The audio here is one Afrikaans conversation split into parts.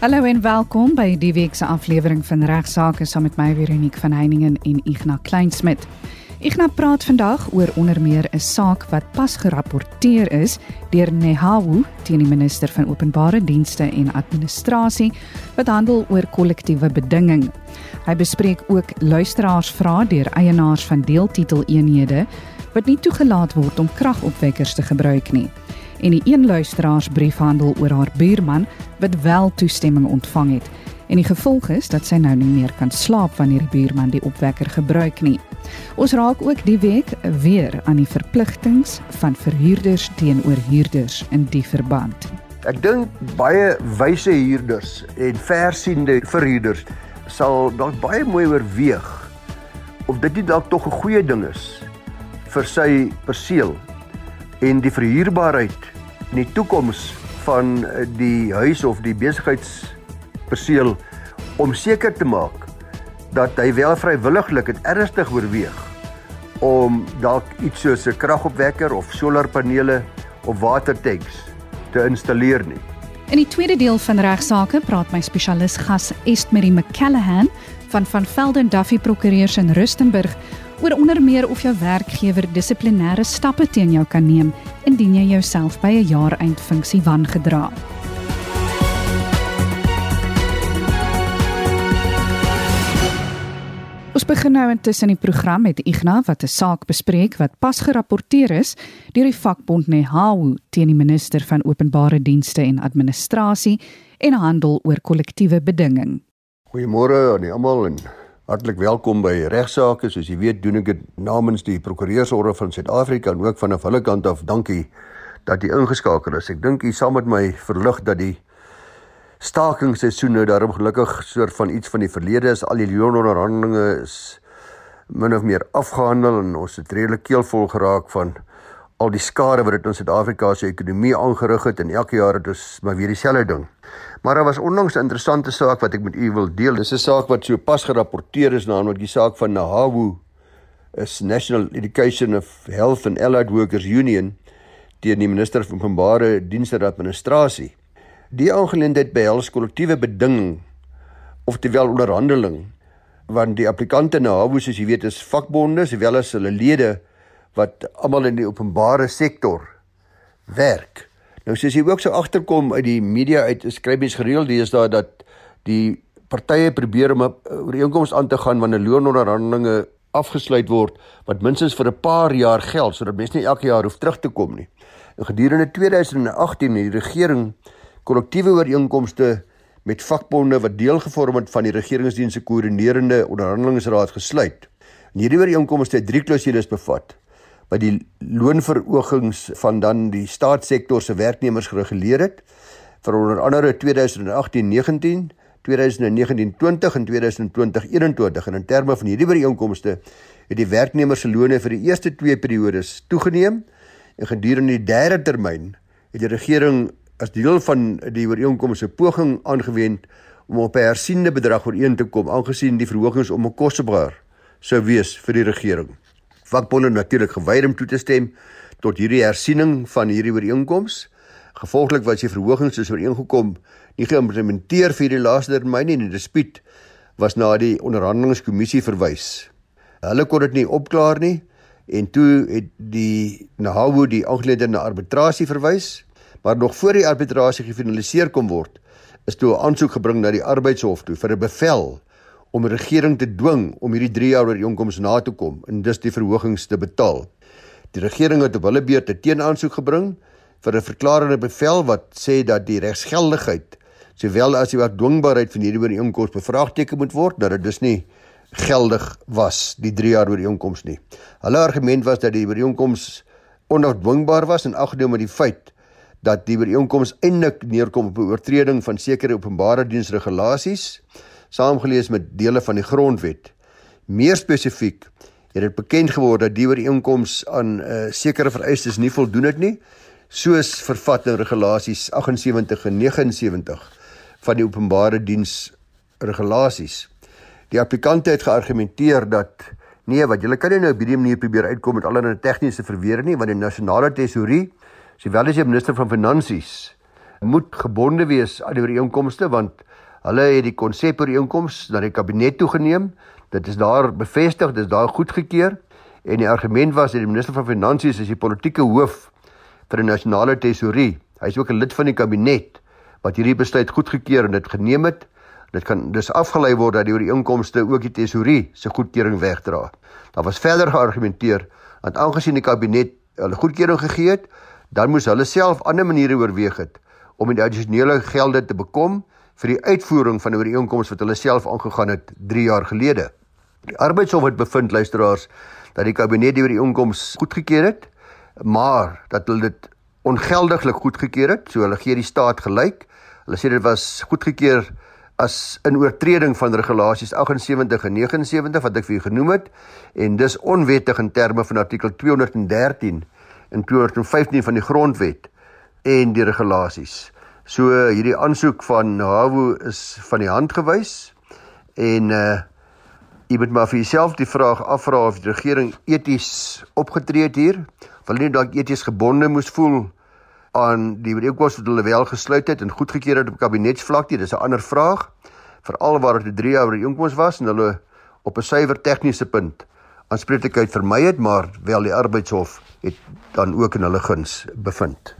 Hallo en welkom by die week se aflewering van Regsake saam met my Veronique van Heiningen en Ignas Kleinsmid. Ignas praat vandag oor onder meer 'n saak wat pas gerapporteer is deur Nehawu teen die minister van Openbare Dienste en Administrasie wat handel oor kollektiewe bedinging. Hy bespreek ook luisteraarsvrae deur eienaars van deeltiteleenhede wat nie toegelaat word om kragopwekkers te gebruik nie en die een luisteraarsbrief handel oor haar buurman wat wel toestemming ontvang het en die gevolg is dat sy nou nie meer kan slaap wanneer die buurman die opwekker gebruik nie. Ons raak ook die week weer aan die verpligtinge van verhuurders teenoor huurders in die verband. Ek dink baie wyse huurders en versiende verhuurders sal dalk baie mooi oorweeg of dit nie dalk tog 'n goeie ding is vir sy perseel en die verhuurbaarheid in die toekoms van eh, die huis of die besigheidsperseel om seker te maak dat hy wel vrywilliglik en ernstig oorweeg om dalk iets soos 'n kragopwekker of solarpanele of watertanks te installeer nie. In die tweede deel van regsaake praat my spesialis gas Estmerie McCallahan van van Velden Duffy Prokureurs in Rustenburg oor onder meer of jou werkgewer dissiplinêre stappe teen jou kan neem indien jy jouself by 'n jaareindfunksie wangedra. Ons begin nou intussen die program met Ignas wat 'n saak bespreek wat pas gerapporteer is deur die vakbond Nehawu teen die minister van Openbare Dienste en Administrasie en handel oor kollektiewe bedinging. Goeiemôre aan almal en Hartlik welkom by regsaake. Soos jy weet, doen ek dit namens die Prokureursorde van Suid-Afrika en ook van hulle kant af. Dankie dat jy ingeskakel is. Ek dink jy saam met my verlig dat die stakingsseisoen nou daarom gelukkig soort van iets van die verlede is. Al die loononderhandelinge is min of meer afgehandel en ons het redelik keelvol geraak van al die skade wat dit in Suid-Afrika se ekonomie aangerig het en elke jaar het ons maar weer dieselfde ding. Maar daar was onlangs 'n interessante saak wat ek met u wil deel. Dis 'n saak wat so pas gerapporteer is naamlik die saak van Nahawu is National Education of Health and Allied Workers Union teen die minister van openbare dienste en administrasie. Die aangeleentheid behels kollektiewe bedinging oftewel onderhandeling want die applikante Nahawu soos jy weet is vakbonde sowel as hulle lede wat almal in die openbare sektor werk. Nou soos jy ook sou agterkom uit die media uit skryf mens gereeld deesdae dat die partye probeer om 'n ooreenkoms aan te gaan wanneer loononderhandelinge afgesluit word wat minstens vir 'n paar jaar geld sodat mense nie elke jaar hoef terug te kom nie. En gedurende 2018 het die regering kollektiewe ooreenkomste met vakbonde wat deel gevorm het van die regeringsdiens se koördinerende onderhandelingsraad gesluit. En hierdie ooreenkomste het drie klousules bevat wat die loonverhogings van dan die staatssektor se werknemers gereguleer het vir onder andere 2018-19, 2019-20 en 2020-21 en in terme van hierdie ooreenkomste het die werknemers se lone vir die eerste twee periodes toegeneem en gedurende die derde termyn het die regering as deel van die ooreenkomste poging aangewend om op 'n hersiende bedrag ooreen te kom aangesien die verhogings onbekostigbaar sou wees vir die regering vakbonde natuurlik geweier om toe te stem tot hierdie hersiening van hierdie ooreenkoms. Gevolglik was die verhogings soos ooreengekom nie geïmplementeer vir die laaste termyn nie en die dispuut was na die onderhandelingskommissie verwys. Hulle kon dit nie opklaar nie en toe het die Nahawu die aangeleentheid na arbitrasie verwys, maar nog voor die arbitrasie gefinaliseer kon word, is toe 'n aansoek gebring na die arbeidshof toe vir 'n bevel om die regering te dwing om hierdie 3 jaar ooreenkoms na te kom en dus die verhogings te betaal. Die regering het op hulle beurt 'n teenaansoek gebring vir 'n verklarende bevel wat sê dat die regsgeldigheid sowel as die dwingbaarheid van hierdie ooreenkoms bevraagteken moet word dat dit dus nie geldig was die 3 jaar ooreenkoms nie. Hulle argument was dat die ooreenkoms onafdwingbaar was en aggeneem met die feit dat die ooreenkoms eintlik neerkom op 'n oortreding van sekere openbare diensregulasies saamgelees met dele van die grondwet. Meer spesifiek het dit bekend geword dat die ooreenkoms aan 'n uh, eh, sekere vereistes nie voldoen het nie, soos vervat in regulasies 78 en 79 van die openbare diens regulasies. Die applikante het geargumenteer dat nee, wat julle kan nie nou op hierdie manier probeer uitkom met allerlei tegniese verweer nie, want die nasionale tesourie, sowel as die minister van finansies, moet gebonde wees aan die ooreenkomste want Hulle het die konsep ooreenkoms na die kabinet toegeneem. Dit is daar bevestig, dit is daar goedgekeur en die argument was dat die minister van finansies is die politieke hoof vir die nasionale tesourie. Hy is ook 'n lid van die kabinet wat hierdie besluit goedgekeur en dit geneem het. Dit kan dus afgelei word dat die ooreenkomste ook die tesourie se goedkeuring wegdra. Daar was verder geargumenteer dat aangesien die kabinet hulle goedkeuring gegee het, dan moes hulle self ander maniere oorweeg het om die addisionele gelde te bekom vir die uitvoering van 'n ooreenkoms wat hulle self aangegaan het 3 jaar gelede. Die arbeidshof het bevind luisteraars dat die kabinet die ooreenkoms goedgekeur het, maar dat hulle dit ongeldiglik goedgekeur het, so hulle gee die staat gelyk. Hulle sê dit was goedgekeur as in oortreding van regulasies 78 en 79 wat ek vir u genoem het en dis onwettig in terme van artikel 213 en 215 van die grondwet en die regulasies. So hierdie aansoek van Hawo is van die hand gewys en uh jy moet maar vir jouself die vraag afvra of die regering eties opgetree het hier. Wil nie dalk eties gebonde moes voel aan die ooreenkoms wat hulle wel gesluit het en goedgekeur het op kabinetsvlak nie. Dis 'n ander vraag. Veral waar dit 'n 3 jaar ooreenkoms was en hulle op 'n suiwer tegniese punt aanspreeklikheid vermy het, maar wel die arbeidshof het dan ook in hulle guns bevind.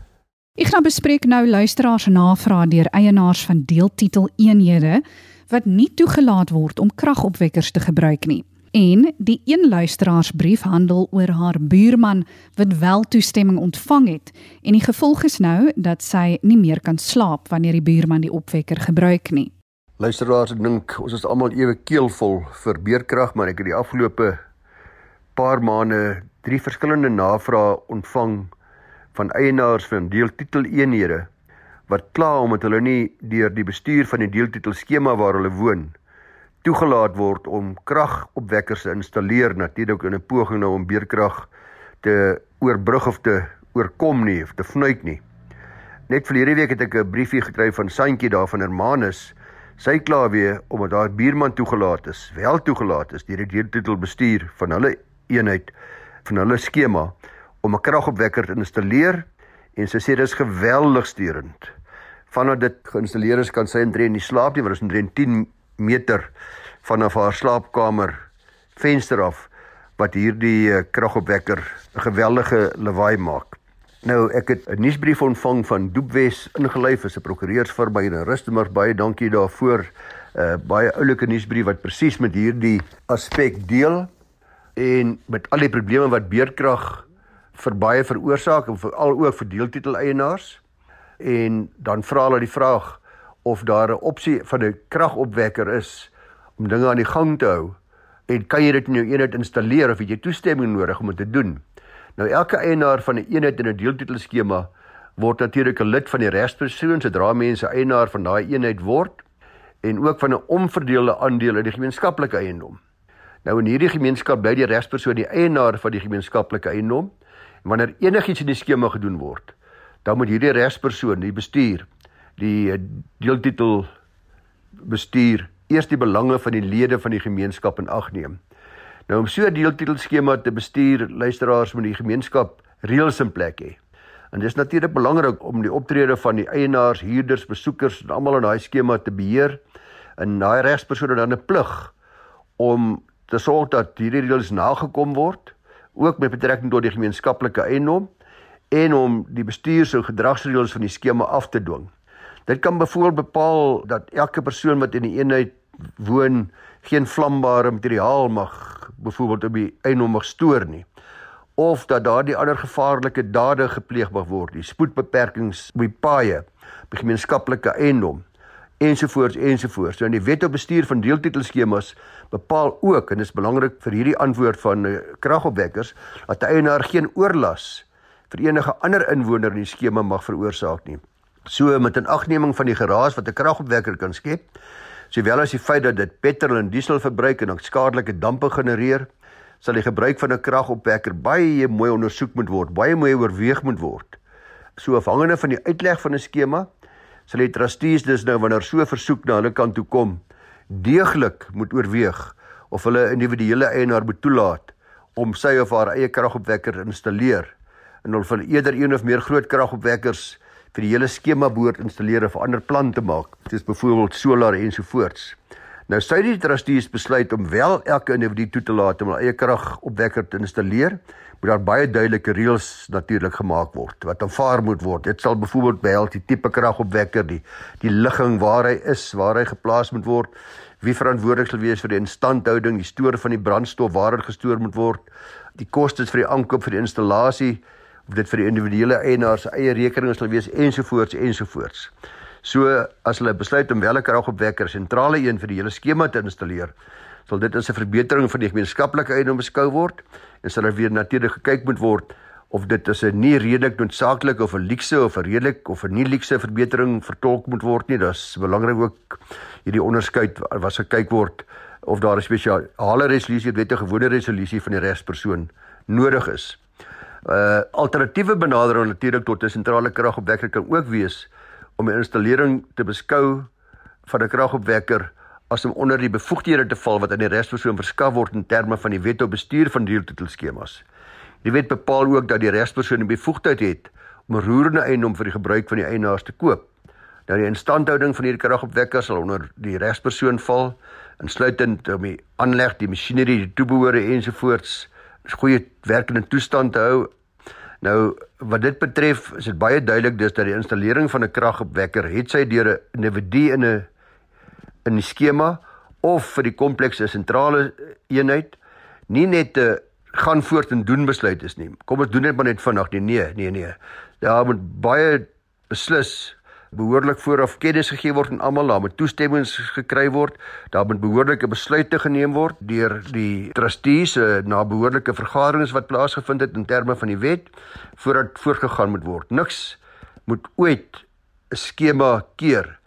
Ek gaan bespreek nou luisteraars navrae deur eienaars van deeltitel eenhede wat nie toegelaat word om kragopwekkers te gebruik nie. En die een luisteraarsbrief handel oor haar buurman wat wel toestemming ontvang het en die gevolg is nou dat sy nie meer kan slaap wanneer die buurman die opwekker gebruik nie. Luisteraars, ek dink ons is almal ewe keelvol vir beerkrag, maar ek het die afgelope paar maande drie verskillende navrae ontvang van eienaars van deeltitel eenhede wat kla omdat hulle nie deur die bestuur van die deeltitel skema waar hulle woon toegelaat word om kragopwekkers te installeer natuurlik in 'n poging nou om beerkrag te oorbrug of te oorkom nie of te vnuit nie. Net verlede week het ek 'n briefie gekry van Santjie daar van Hermanus. Sy kla weer omdat haar buurman toegelaat is, wel toegelaat is deur die deeltitel bestuur van hulle eenheid van hulle skema om 'n kragopwekker te installeer en sy sê dis geweldig sturend. Vandat dit geïnstalleer is, kan sy intree in die slaap nie, want dit is omtrent 10 meter vanaf haar slaapkamer venster af wat hierdie eh, kragopwekker 'n geweldige lawaai maak. Nou ek het 'n nuusbrief ontvang van Doepwes ingelyf as 'n prokureursfirma in Rustenburg baie dankie daarvoor. 'n uh, eh, Baie oulike nuusbrief wat presies met hierdie aspek deel en met al die probleme wat beerdkrag vir baie veroorsaak en veral ook vir deeltitel eienaars. En dan vra hulle die vraag of daar 'n opsie van 'n kragopwekker is om dinge aan die gang te hou en kan jy dit in jou eenheid installeer of het jy toestemming nodig om dit te doen? Nou elke eienaar van 'n eenheid in 'n deeltitel skema word natuurlik 'n lid van die regspersoon sodra mense eienaar van daai eenheid word en ook van 'n omverdeelde aandeel in die gemeenskaplike eiendom. Nou in hierdie gemeenskap bly die regspersoon die eienaar van die gemeenskaplike eiendom wanneer enigiets in die skema gedoen word, dan moet hierdie regspersoon, die bestuur, die eh, deeltitel bestuur eers die belange van die lede van die gemeenskap in ag neem. Nou om so 'n deeltitel skema te bestuur, luisteraars moet die gemeenskap reëls in plek hê. En dis natuurlik belangrik om die optrede van die eienaars, huurders, besoekers en almal in daai skema te beheer. En daai regspersone dan 'n plig om te sorg dat hierdie reëls nagekom word ook met betrekking tot die gemeenskaplike eiendom en om die bestuur se gedragsreëls van die skema af te dwing. Dit kan byvoorbeeld bepaal dat elke persoon wat in die eenheid woon geen vlambare materiaal mag byvoorbeeld op die eiendom mag stoor nie of dat daardie ander gevaarlike dade gepleeg mag word, die spoedbeperkings op die paaie, by gemeenskaplike eiendom ensovoorts ensovoorts. So in die wet op bestuur van deeltitelskemas bepaal ook en dit is belangrik vir hierdie antwoord van uh, kragopwekkers dat 'n eienaar geen oorlas vir enige ander inwoner in die skema mag veroorsaak nie. So met 'n agneming van die geraas wat 'n kragopwekker kan skep, sowel as die feit dat dit petrol en diesel verbruik en skadelike dampe genereer, sal die gebruik van 'n kragopwekker baie mooi ondersoek moet word, baie mooi oorweeg moet word. So afhangende van die uitleg van 'n skema sal die trustees dus nou wanneer so versoek na hulle kant toe kom, deeglik moet oorweeg of hulle individuele eienaar moet toelaat om sy of haar eie kragopwekker te installeer en of hulle eerder een of meer groot kragopwekkers vir die hele skema behoort installeer of 'n ander plan te maak. Is byvoorbeeld solar ensovoorts. Nou sou die trustees besluit om wel elke individu toe te laat om 'n eie kragopwekker te installeer, moet daar baie duidelike reëls natuurlik gemaak word wat aanvaar moet word. Dit sal byvoorbeeld behels die tipe kragopwekker, die die ligging waar hy is, waar hy geplaas moet word, wie verantwoordelik sal wees vir die instandhouding, die stoor van die brandstof waar dit gestoor moet word, die kostes vir die aankoop vir die installasie, of dit vir die individuele eienaar se eie rekening sal wees ensovoorts ensovoorts. So as hulle besluit om wel 'n kragopwekker sentrale een vir die hele skema te installeer, sal dit as 'n verbetering van die gemeenskaplike eiendom beskou word en sal daar weer natuurlik gekyk moet word of dit as 'n nie redelik noodsaaklik of 'n luukse of 'n redelik of 'n nie luukse verbetering vertolk moet word nie. Dis belangrik ook hierdie onderskeid was gekyk word of daar 'n spesiale resolusie, weet 'n gewone resolusie van die regspersoon nodig is. 'n uh, Alternatiewe benadering natuurlik tot 'n sentrale kragopwekker kan ook wees om 'n installering te beskou van 'n kragopwekker as om onder die bevoegdhede te val wat aan die regspersoon verskaf word in terme van die wet op bestuur van deeltitelskemas. Die wet bepaal ook dat die regspersoon die bevoegdheid het om roerende eiendom vir die gebruik van die eienaars te koop. Nou die instandhouding van hierdie kragopwekker sal onder die regspersoon val insluitend om die aanleg, die masjinerie, die toebehore ensovoorts in goeie werkende toestand te hou. Nou wat dit betref, is dit baie duidelik dus dat die installering van 'n kragopwekker het sy deur 'n individu in 'n in die skema of vir die komplekse sentrale eenheid nie net 'n gaan voort en doen besluit is nie. Kom ons doen dit maar net vinnig. Nee, nee, nee, nee. Daar moet baie beslis behoorlik vooraf kennis gegee word aan almal, daar moet toestemmings gekry word, daar moet behoorlike besluite geneem word deur die trustees uh, na behoorlike vergaderings wat plaasgevind het in terme van die wet voordat voorgegaan moet word. Niks moet ooit 'n skema keer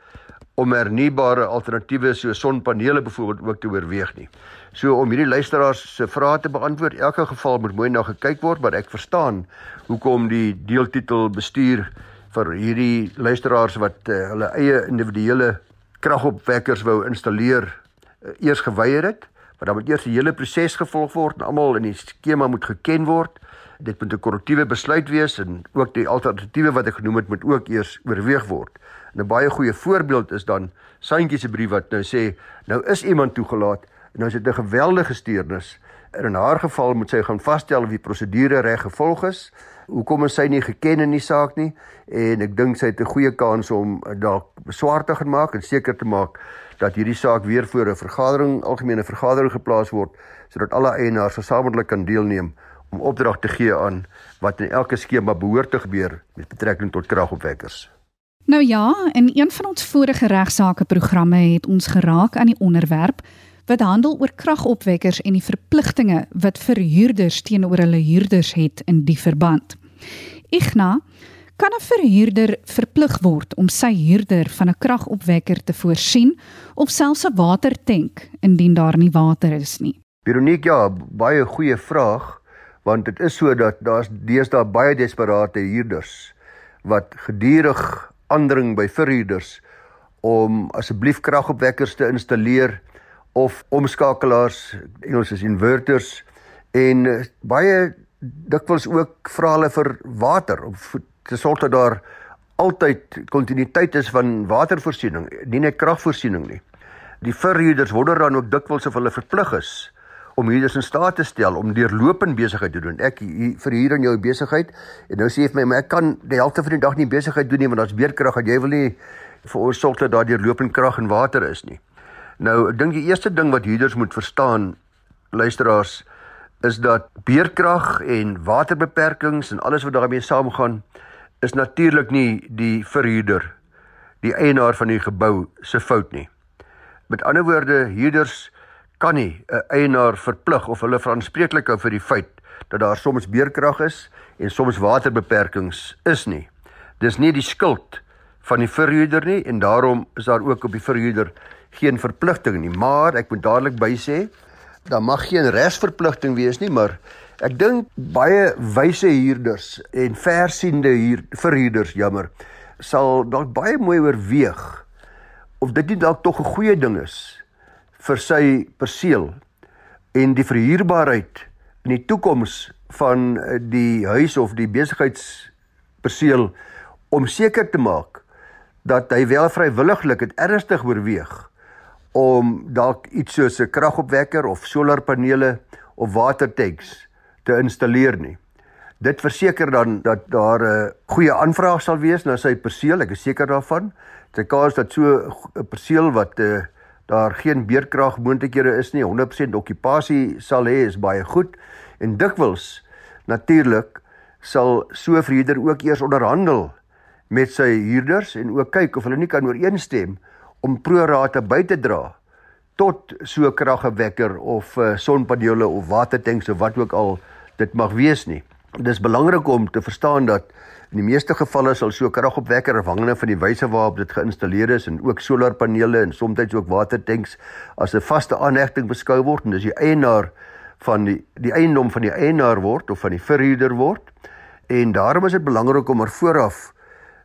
om hernubare alternatiewe so sonpanele byvoorbeeld ook te oorweeg nie. So om hierdie luisteraars se vrae te beantwoord, elke geval moet mooi na gekyk word, maar ek verstaan hoekom die deeltitel bestuur vir hierdie luisteraars wat uh, hulle eie individuele kragopwekkers wou installeer uh, eers geweier het, want dan moet eers die hele proses gevolg word en almal in die skema moet geken word. Dit moet 'n korrektiewe besluit wees en ook die alternatiewe wat ek genoem het moet ook eers oorweeg word. En 'n baie goeie voorbeeld is dan Santjie se brief wat nou sê, nou is iemand toegelaat en nou is dit 'n geweldige steurnis. In haar geval moet sy gaan vasstel of die prosedure reg gevolg is hoekom is sy nie geken in die saak nie en ek dink sy het 'n goeie kans om dalk beswaar te gaan maak en seker te maak dat hierdie saak weer voor 'n vergadering algemene vergadering geplaas word sodat alle eienaars gesamentlik kan deelneem om opdrag te gee aan wat in elke skema behoort te gebeur met betrekking tot kragopwekkers. Nou ja, in een van ons vorige regsaake programme het ons geraak aan die onderwerp wat handel oor kragopwekkers en die verpligtinge wat verhuurders teenoor hulle huurders het in die verband. Igna, kan 'n verhuurder verplig word om sy huurder van 'n kragopwekker te voorsien of selfs 'n watertank indien daar nie water is nie? Veronique, ja, baie goeie vraag want dit is so dat daar's deesdae baie desperate huurders wat gedurig aandring by verhuurders om asseblief kragopwekkers te installeer of omskakelaars, Engels is inverters en uh, baie dikwels ook vra hulle vir water of te sorg dat daar altyd kontinuïteit is van watervoorsiening, nie net kragvoorsiening nie. Die verhuurders wonder dan ook dikwels of hulle verplig is om huurders in staat te stel om deurlopend besigheid te doen. Ek verhuur aan jou besigheid en nou sê jy vir my, maar ek kan die helfte van die dag nie besigheid doen nie want daar's beerkrag en jy wil nie veroorsaak dat daar deurlopend krag en water is nie. Nou, ek dink die eerste ding wat huurders moet verstaan, luisteraars, is dat beerkrag en waterbeperkings en alles wat daarmee saamgaan, is natuurlik nie die verhuurder, die eienaar van die gebou se fout nie. Met ander woorde, huurders kan nie 'n eienaar verplig of hulle verantwoordelik hou vir die feit dat daar soms beerkrag is en soms waterbeperkings is nie. Dis nie die skuld van die verhuurder nie en daarom is daar ook op die verhuurder geen verpligting nie, maar ek moet dadelik by sê, daar mag geen resverpligting wees nie, maar ek dink baie wyse huurders en versiende huur verhuurders, jammer, sal dalk baie mooi oorweeg of dit nie dalk tog 'n goeie ding is vir sy perseel en die verhuurbaarheid in die toekoms van die huis of die besigheidsperseel om seker te maak dat hy wel vrywilliglik dit ernstig oorweeg om dalk iets soos 'n kragopwekker of solarpanele of watertanks te installeer nie. Dit verseker dan dat daar 'n goeie aanvraag sal wees na sy perseel, ek is seker daarvan. Sy kans dat so 'n perseel wat uh, daar geen beerkrag moontlikhede is nie, 100% okupasie sal hê is baie goed en dikwels natuurlik sal so 'n verhuurder ook eers onderhandel met sy huurders en ook kyk of hulle nie kan ooreenstem om pro-rata by te dra tot so 'n kragwekker of uh, sonpanele of watertanks of wat ook al dit mag wees nie. Dis belangrik om te verstaan dat in die meeste gevalle sal so kragopwekker afhangende van die wyse waarop dit geïnstalleer is en ook solarpanele en soms ook watertanks as 'n vaste aanhegting beskou word en dis die eienaar van die die eiendom van die eienaar word of van die verhuurder word. En daarom is dit belangrik om er vooraf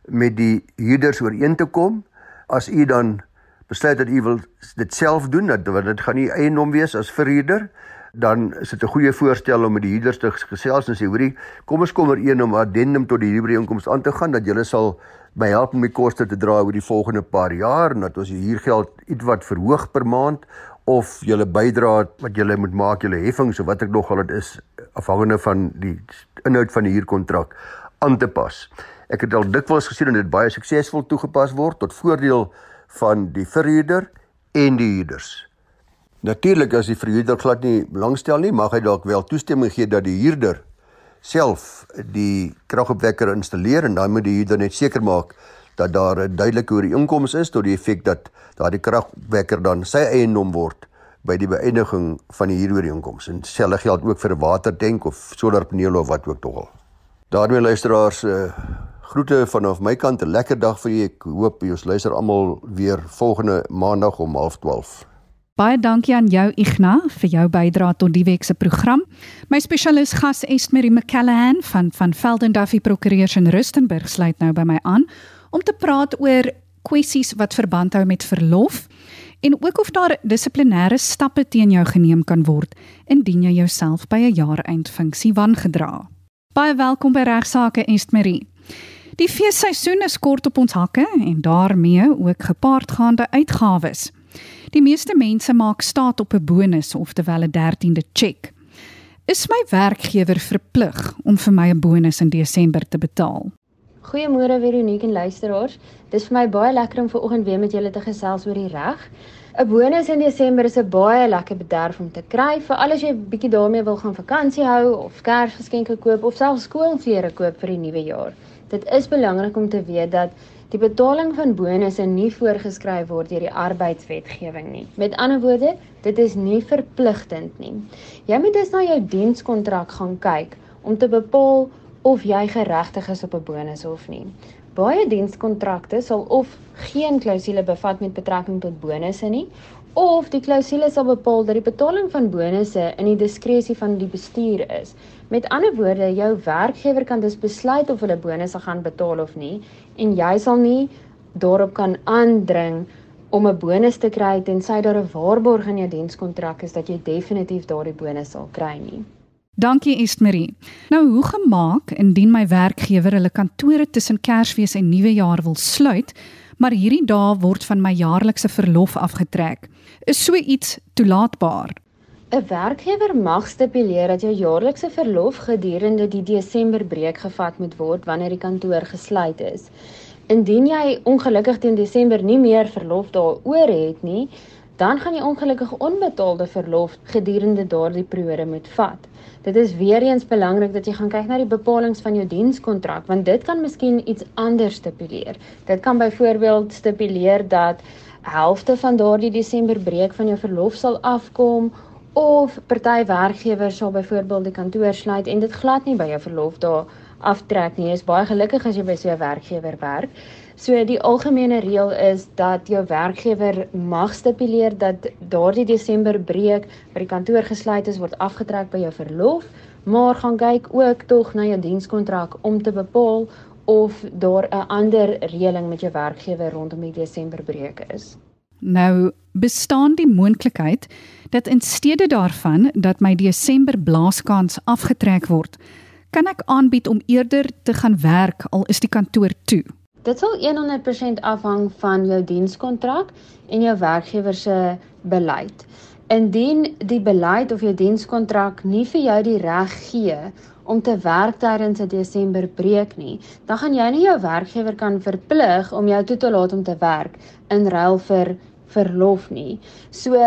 met die huurders ooreen te kom as u dan besluit dat u wil dit self doen dat want dit gaan nie eiendom wees as verhuurder dan is dit 'n goeie voorstel om met die huurders te gesels en sê hoorie kom ons kom ooreen om 'n addendum tot die huurooreenkoms aan te gaan dat julle sal my help om die koste te dra oor die volgende paar jaar en dat ons die huurgeld ietwat verhoog per maand of julle bydra wat julle moet maak julle heffings of wat ek nog al dit is afhangende van die inhoud van die huurkontrak aan te pas. Ek het al dikwels gesien dat dit baie suksesvol toegepas word tot voordeel van die verhuurder en die huurders. Natuurlik as die verhuurder glad nie belangstel nie, mag hy dalk wel toestemming gee dat die huurder self die kragopwekker installeer en dan moet die huurder net seker maak dat daar 'n duidelike ooreenkoms is tot die effek dat daardie kragwekker dan sy eiendom word by die beëindiging van die huurooreenkoms. En selfs geld ook vir 'n watertank of solarpanele of wat ook al. Daarmee luisteraars uh, Groete vanaf my kant 'n lekker dag vir julle. Ek hoop julle luister almal weer volgende maandag om 12:30. Baie dankie aan jou Igna vir jou bydrae tot die week se program. My spesialis gas Estmarie McCallahan van van Velden Duffy Prokureurs in Rustenburg sluit nou by my aan om te praat oor kwessies wat verband hou met verlof en ook of daar dissiplinêre stappe teen jou geneem kan word indien jy jouself by 'n jaareindfunksie wangedra. Baie welkom by Regsake Estmarie. Die feesseisoen is kort op ons hakke en daarmee ook gepaardgaande uitgawes. Die meeste mense maak staat op 'n bonus of terwyl 'n 13de cheque. Is my werkgewer verplig om vir my 'n bonus in Desember te betaal? Goeiemôre Veronique en luisteraars. Dis vir my baie lekker om ver oggend weer met julle te gesels oor die reg. 'n Bonus in Desember is 'n baie lekker bederf om te kry, veral as jy bietjie daarmee wil gaan vakansie hou of Kersgeskenke koop of selfs skoolklere koop vir die nuwe jaar. Dit is belangrik om te weet dat die betaling van bonusse nie voorgeskryf word deur die arbeidswetgewing nie. Met ander woorde, dit is nie verpligtend nie. Jy moet dus na jou dienskontrak gaan kyk om te bepaal of jy geregtig is op 'n bonus of nie. Baie dienskontrakte sal of geen klousule bevat met betrekking tot bonusse nie of die klousule sal bepaal dat die betaling van bonusse in die diskresie van die bestuur is. Met ander woorde, jou werkgewer kan dus besluit of hulle bonusse gaan betaal of nie en jy sal nie daarop kan aandring om 'n bonus te kry tensy daar 'n waarborg in jou dienskontrak is dat jy definitief daardie bonus sal kry nie. Dankie Estmarie. Nou hoe gemaak indien my werkgewer hulle kantore tussen Kersfees en Nuwejaar wil sluit, maar hierdie dae word van my jaarlikse verlof afgetrek? Is so iets toelaatbaar? 'n Werkgewer mag stipuleer dat jou jaarlikse verlof gedurende die Desember breek gevat moet word wanneer die kantoor gesluit is. Indien jy ongelukkig teen Desember nie meer verlof daaroor het nie, dan gaan jy ongelukkig onbetaalde verlof gedurende daardie periode moet vat. Dit is weer eens belangrik dat jy gaan kyk na die bepalinge van jou dienskontrak want dit kan miskien iets anders stipuleer. Dit kan byvoorbeeld stipuleer dat helfte van daardie Desember breek van jou verlof sal afkom of party werkgewers sal byvoorbeeld die kantoor sluit en dit glad nie by jou verlof daar aftrek nie. Jy is baie gelukkig as jy by so 'n werkgewer werk. So die algemene reël is dat jou werkgewer mag stipuleer dat daardie Desember breek by die kantoor gesluit is word afgetrek by jou verlof, maar gaan kyk ook tog na jou dienskontrak om te bepaal of daar 'n ander reëling met jou werkgewer rondom die Desember breek is. Nou bestaan die moontlikheid dat in steede daarvan dat my Desember blaaskans afgetrek word, kan ek aanbied om eerder te gaan werk al is die kantoor toe. Dit sal 100% afhang van jou dienskontrak en jou werkgewer se beleid. Indien die beleid of jou dienskontrak nie vir jou die reg gee om te werk tydens 'n Desember breek nie, dan gaan jy nie jou werkgewer kan verplig om jou toe te laat om te werk in ruil vir verlof nie. So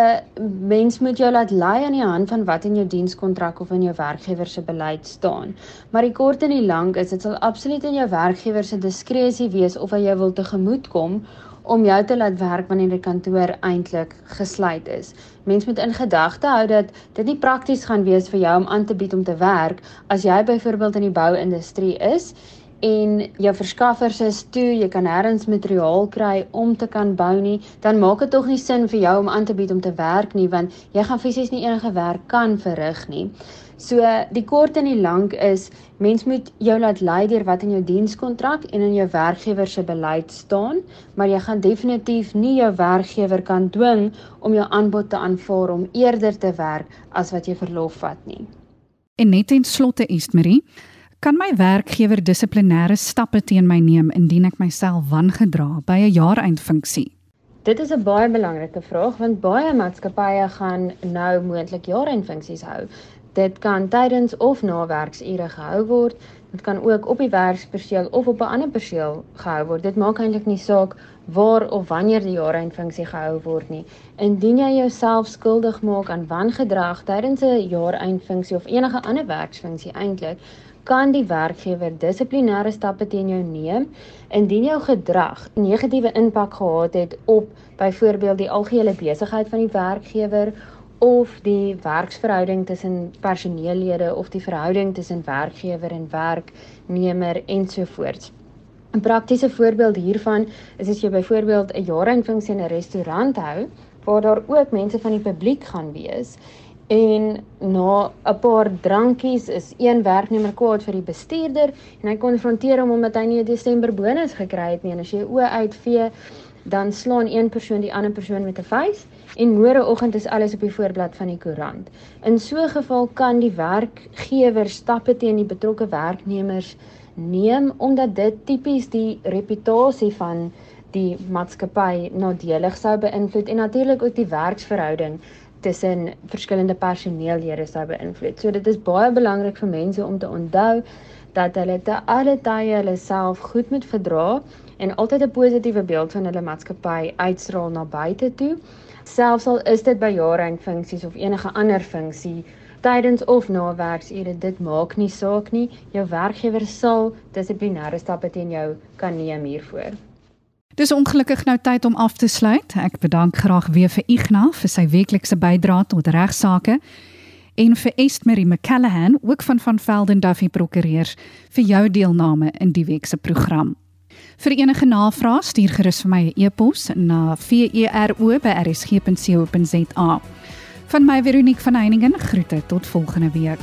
mens moet jou laat lei aan die hand van wat in jou dienskontrak of in jou werkgewer se beleid staan. Maar die kort en die lank is dit sal absoluut in jou werkgewer se diskresie wees of hy jou wil tegemoetkom om jou te laat werk wanneer die kantoor eintlik gesluit is. Mens moet in gedagte hou dat dit nie prakties gaan wees vir jou om aan te bied om te werk as jy byvoorbeeld in die bou-industrie is en jou verskaffers is toe, jy kan nêrens materiaal kry om te kan bou nie, dan maak dit tog nie sin vir jou om aan te bied om te werk nie want jy gaan fisies nie enige werk kan verrig nie. So die kort en die lank is mens moet jou laat lei deur wat in jou dienskontrak en in jou werkgewer se beleid staan, maar jy gaan definitief nie jou werkgewer kan dwing om jou aanbod te aanvaar om eerder te werk as wat jy verlof vat nie. En net ten slotte Eastmarie, Kan my werkgewer dissiplinêre stappe teen my neem indien ek myself wangedra by 'n jaareindfunksie? Dit is 'n baie belangrike vraag want baie maatskappye gaan nou moontlik jaareindfunksies hou. Dit kan tydens of na werksure gehou word. Dit kan ook op die werksperseel of op 'n ander perseel gehou word. Dit maak eintlik nie saak waar of wanneer die jaareindfunksie gehou word nie. Indien jy jouself skuldig maak aan wangedrag tydens 'n jaareindfunksie of enige ander werksfunksie eintlik, kan die werkgewer dissiplinêre stappe teen jou neem indien jou gedrag negatiewe impak gehad het op byvoorbeeld die algehele besigheid van die werkgewer of die werksverhouding tussen personeellede of die verhouding tussen werkgewer en werknemer ensovoorts. 'n Praktiese voorbeeld hiervan is as jy byvoorbeeld 'n jaareinfunksie in 'n restaurant hou waar daar ook mense van die publiek gaan wees En na 'n paar drankies is een werknemer kwaad vir die bestuurder en hy konfronteer hom omdat hy nie 'n Desember bonus gekry het nie. En as jy oë uitvee, dan slaan een persoon die ander persoon met 'n vuis en môreoggend is alles op die voorblad van die koerant. In so 'n geval kan die werkgewer stappe teen die betrokke werknemers neem omdat dit tipies die reputasie van die maatskappy nadelig sou beïnvloed en natuurlik ook die werksverhouding tussen verskillende personeellede sou beïnvloed. So dit is baie belangrik vir mense om te onthou dat hulle te alle tye hulle self goed moet verdra en altyd 'n positiewe beeld van hulle maatskappy uitstraal na buite toe. Selfs al is dit by jaareindfunksies of enige ander funksie tydens of na werksure, dit maak nie saak nie. Jou werkgewer sal dissiplinêre stappe teen jou kan neem hiervoor. Dis ongelukkig nou tyd om af te sluit. Ek bedank graag weer vir Ignas vir sy weeklikse bydrae tot regsaake en vir Estmarie McCallahan ook van van Velden Duffy Prokureurs vir jou deelname in die week se program. Vir enige navrae stuur gerus vir my 'n e e-pos na vero@rsg.co.za. Van my Veronique van Heiningen groete tot volgende week.